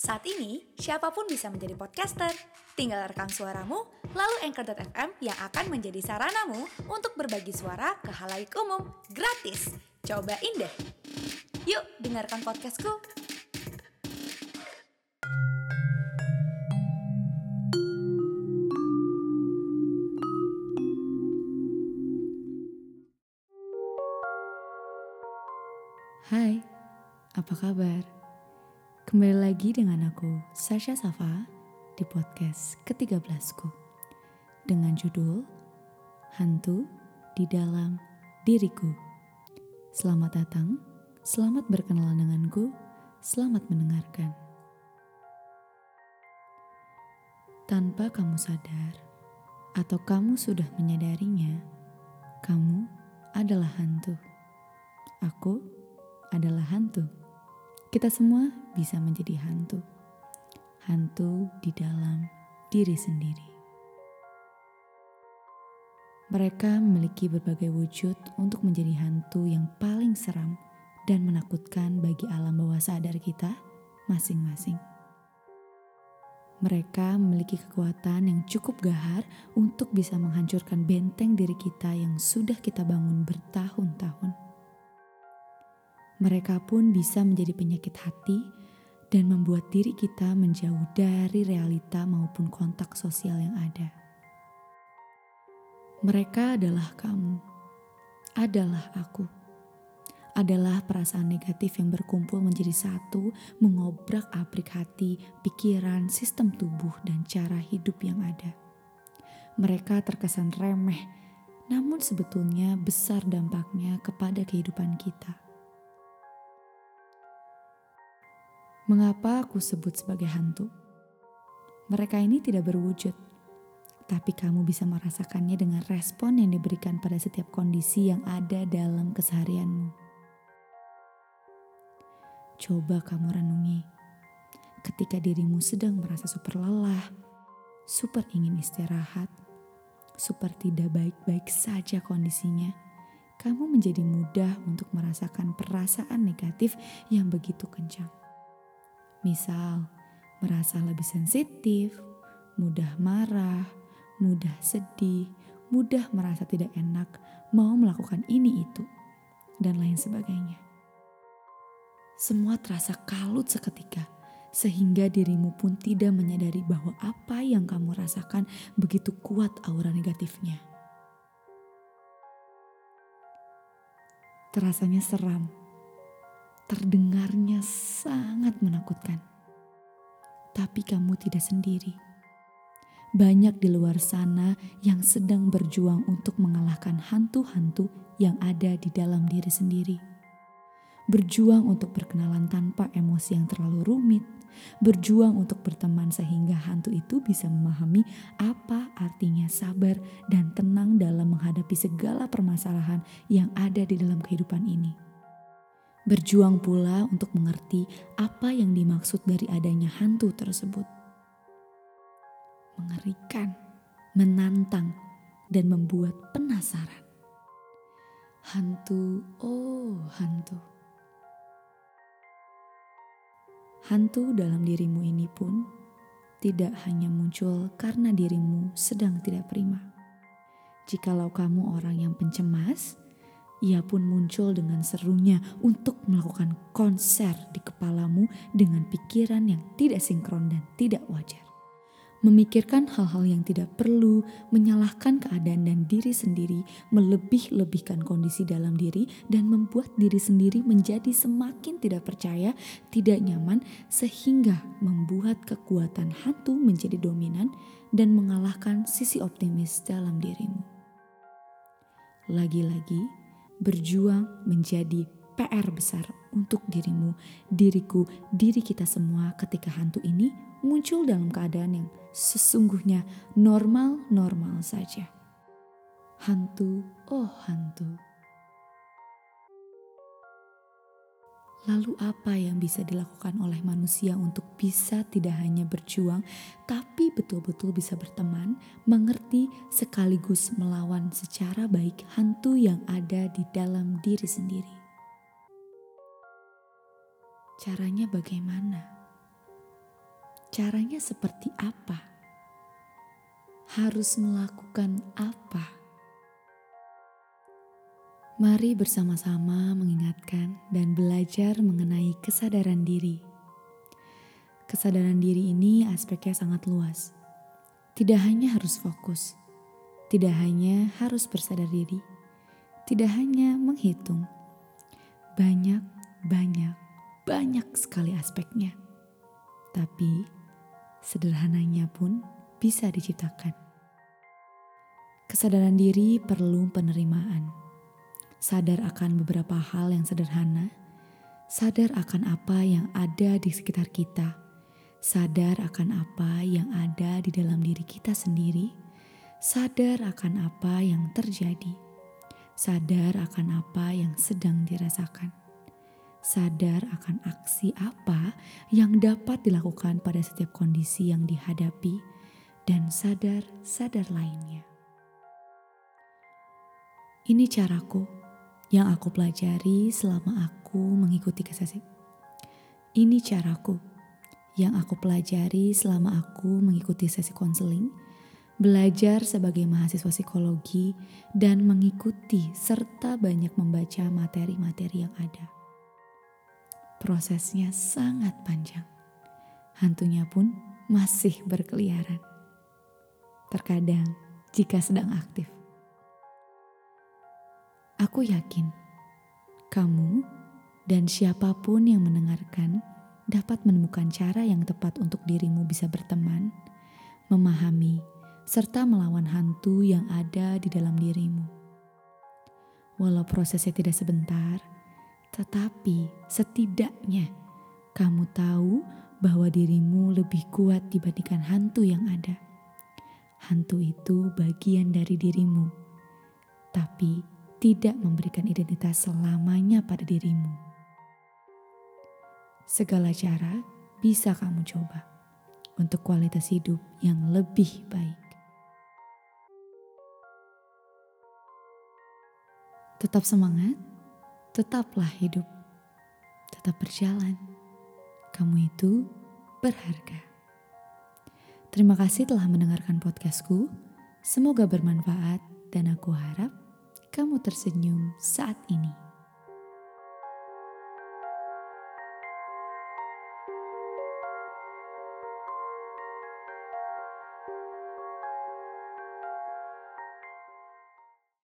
Saat ini, siapa pun bisa menjadi podcaster. Tinggal rekam suaramu, lalu Anchor.fm yang akan menjadi saranamu untuk berbagi suara ke halayak umum gratis. Cobain deh. Yuk, dengarkan podcastku. Hai, apa kabar? Kembali lagi dengan aku, Sasha Safa, di podcast ke-13ku. Dengan judul, Hantu di Dalam Diriku. Selamat datang, selamat berkenalan denganku, selamat mendengarkan. Tanpa kamu sadar, atau kamu sudah menyadarinya, kamu adalah hantu. Aku adalah hantu. Kita semua bisa menjadi hantu. Hantu di dalam diri sendiri. Mereka memiliki berbagai wujud untuk menjadi hantu yang paling seram dan menakutkan bagi alam bawah sadar kita masing-masing. Mereka memiliki kekuatan yang cukup gahar untuk bisa menghancurkan benteng diri kita yang sudah kita bangun bertahun-tahun. Mereka pun bisa menjadi penyakit hati dan membuat diri kita menjauh dari realita maupun kontak sosial yang ada. Mereka adalah kamu, adalah aku, adalah perasaan negatif yang berkumpul menjadi satu, mengobrak-abrik hati, pikiran, sistem tubuh, dan cara hidup yang ada. Mereka terkesan remeh, namun sebetulnya besar dampaknya kepada kehidupan kita. Mengapa aku sebut sebagai hantu? Mereka ini tidak berwujud, tapi kamu bisa merasakannya dengan respon yang diberikan pada setiap kondisi yang ada dalam keseharianmu. Coba kamu renungi, ketika dirimu sedang merasa super lelah, super ingin istirahat, super tidak baik-baik saja kondisinya, kamu menjadi mudah untuk merasakan perasaan negatif yang begitu kencang. Misal, merasa lebih sensitif, mudah marah, mudah sedih, mudah merasa tidak enak, mau melakukan ini itu, dan lain sebagainya. Semua terasa kalut seketika, sehingga dirimu pun tidak menyadari bahwa apa yang kamu rasakan begitu kuat aura negatifnya. Terasanya seram terdengarnya sangat menakutkan. Tapi kamu tidak sendiri. Banyak di luar sana yang sedang berjuang untuk mengalahkan hantu-hantu yang ada di dalam diri sendiri. Berjuang untuk berkenalan tanpa emosi yang terlalu rumit, berjuang untuk berteman sehingga hantu itu bisa memahami apa artinya sabar dan tenang dalam menghadapi segala permasalahan yang ada di dalam kehidupan ini. Berjuang pula untuk mengerti apa yang dimaksud dari adanya hantu tersebut. Mengerikan, menantang, dan membuat penasaran. Hantu, oh hantu. Hantu dalam dirimu ini pun tidak hanya muncul karena dirimu sedang tidak prima. Jikalau kamu orang yang pencemas, ia pun muncul dengan serunya untuk melakukan konser di kepalamu dengan pikiran yang tidak sinkron dan tidak wajar. Memikirkan hal-hal yang tidak perlu, menyalahkan keadaan dan diri sendiri, melebih-lebihkan kondisi dalam diri, dan membuat diri sendiri menjadi semakin tidak percaya, tidak nyaman, sehingga membuat kekuatan hantu menjadi dominan dan mengalahkan sisi optimis dalam dirimu. Lagi-lagi, berjuang menjadi PR besar untuk dirimu, diriku, diri kita semua ketika hantu ini muncul dalam keadaan yang sesungguhnya normal-normal saja. Hantu, oh hantu. Lalu apa yang bisa dilakukan oleh manusia untuk bisa tidak hanya berjuang tapi betul-betul bisa berteman, mengerti sekaligus melawan secara baik hantu yang ada di dalam diri sendiri? Caranya bagaimana? Caranya seperti apa? Harus melakukan apa? Mari bersama-sama mengingatkan dan belajar mengenai kesadaran diri. Kesadaran diri ini aspeknya sangat luas. Tidak hanya harus fokus, tidak hanya harus bersadar diri, tidak hanya menghitung. Banyak, banyak, banyak sekali aspeknya. Tapi sederhananya pun bisa diciptakan. Kesadaran diri perlu penerimaan sadar akan beberapa hal yang sederhana, sadar akan apa yang ada di sekitar kita, sadar akan apa yang ada di dalam diri kita sendiri, sadar akan apa yang terjadi, sadar akan apa yang sedang dirasakan, sadar akan aksi apa yang dapat dilakukan pada setiap kondisi yang dihadapi, dan sadar-sadar lainnya. Ini caraku yang aku pelajari selama aku mengikuti kesesi. Ini caraku yang aku pelajari selama aku mengikuti sesi konseling, belajar sebagai mahasiswa psikologi, dan mengikuti serta banyak membaca materi-materi yang ada. Prosesnya sangat panjang. Hantunya pun masih berkeliaran. Terkadang jika sedang aktif. Aku yakin kamu dan siapa pun yang mendengarkan dapat menemukan cara yang tepat untuk dirimu bisa berteman, memahami, serta melawan hantu yang ada di dalam dirimu. Walau prosesnya tidak sebentar, tetapi setidaknya kamu tahu bahwa dirimu lebih kuat dibandingkan hantu yang ada. Hantu itu bagian dari dirimu, tapi tidak memberikan identitas selamanya pada dirimu. Segala cara bisa kamu coba untuk kualitas hidup yang lebih baik. Tetap semangat, tetaplah hidup, tetap berjalan. Kamu itu berharga. Terima kasih telah mendengarkan podcastku. Semoga bermanfaat dan aku harap kamu tersenyum saat ini.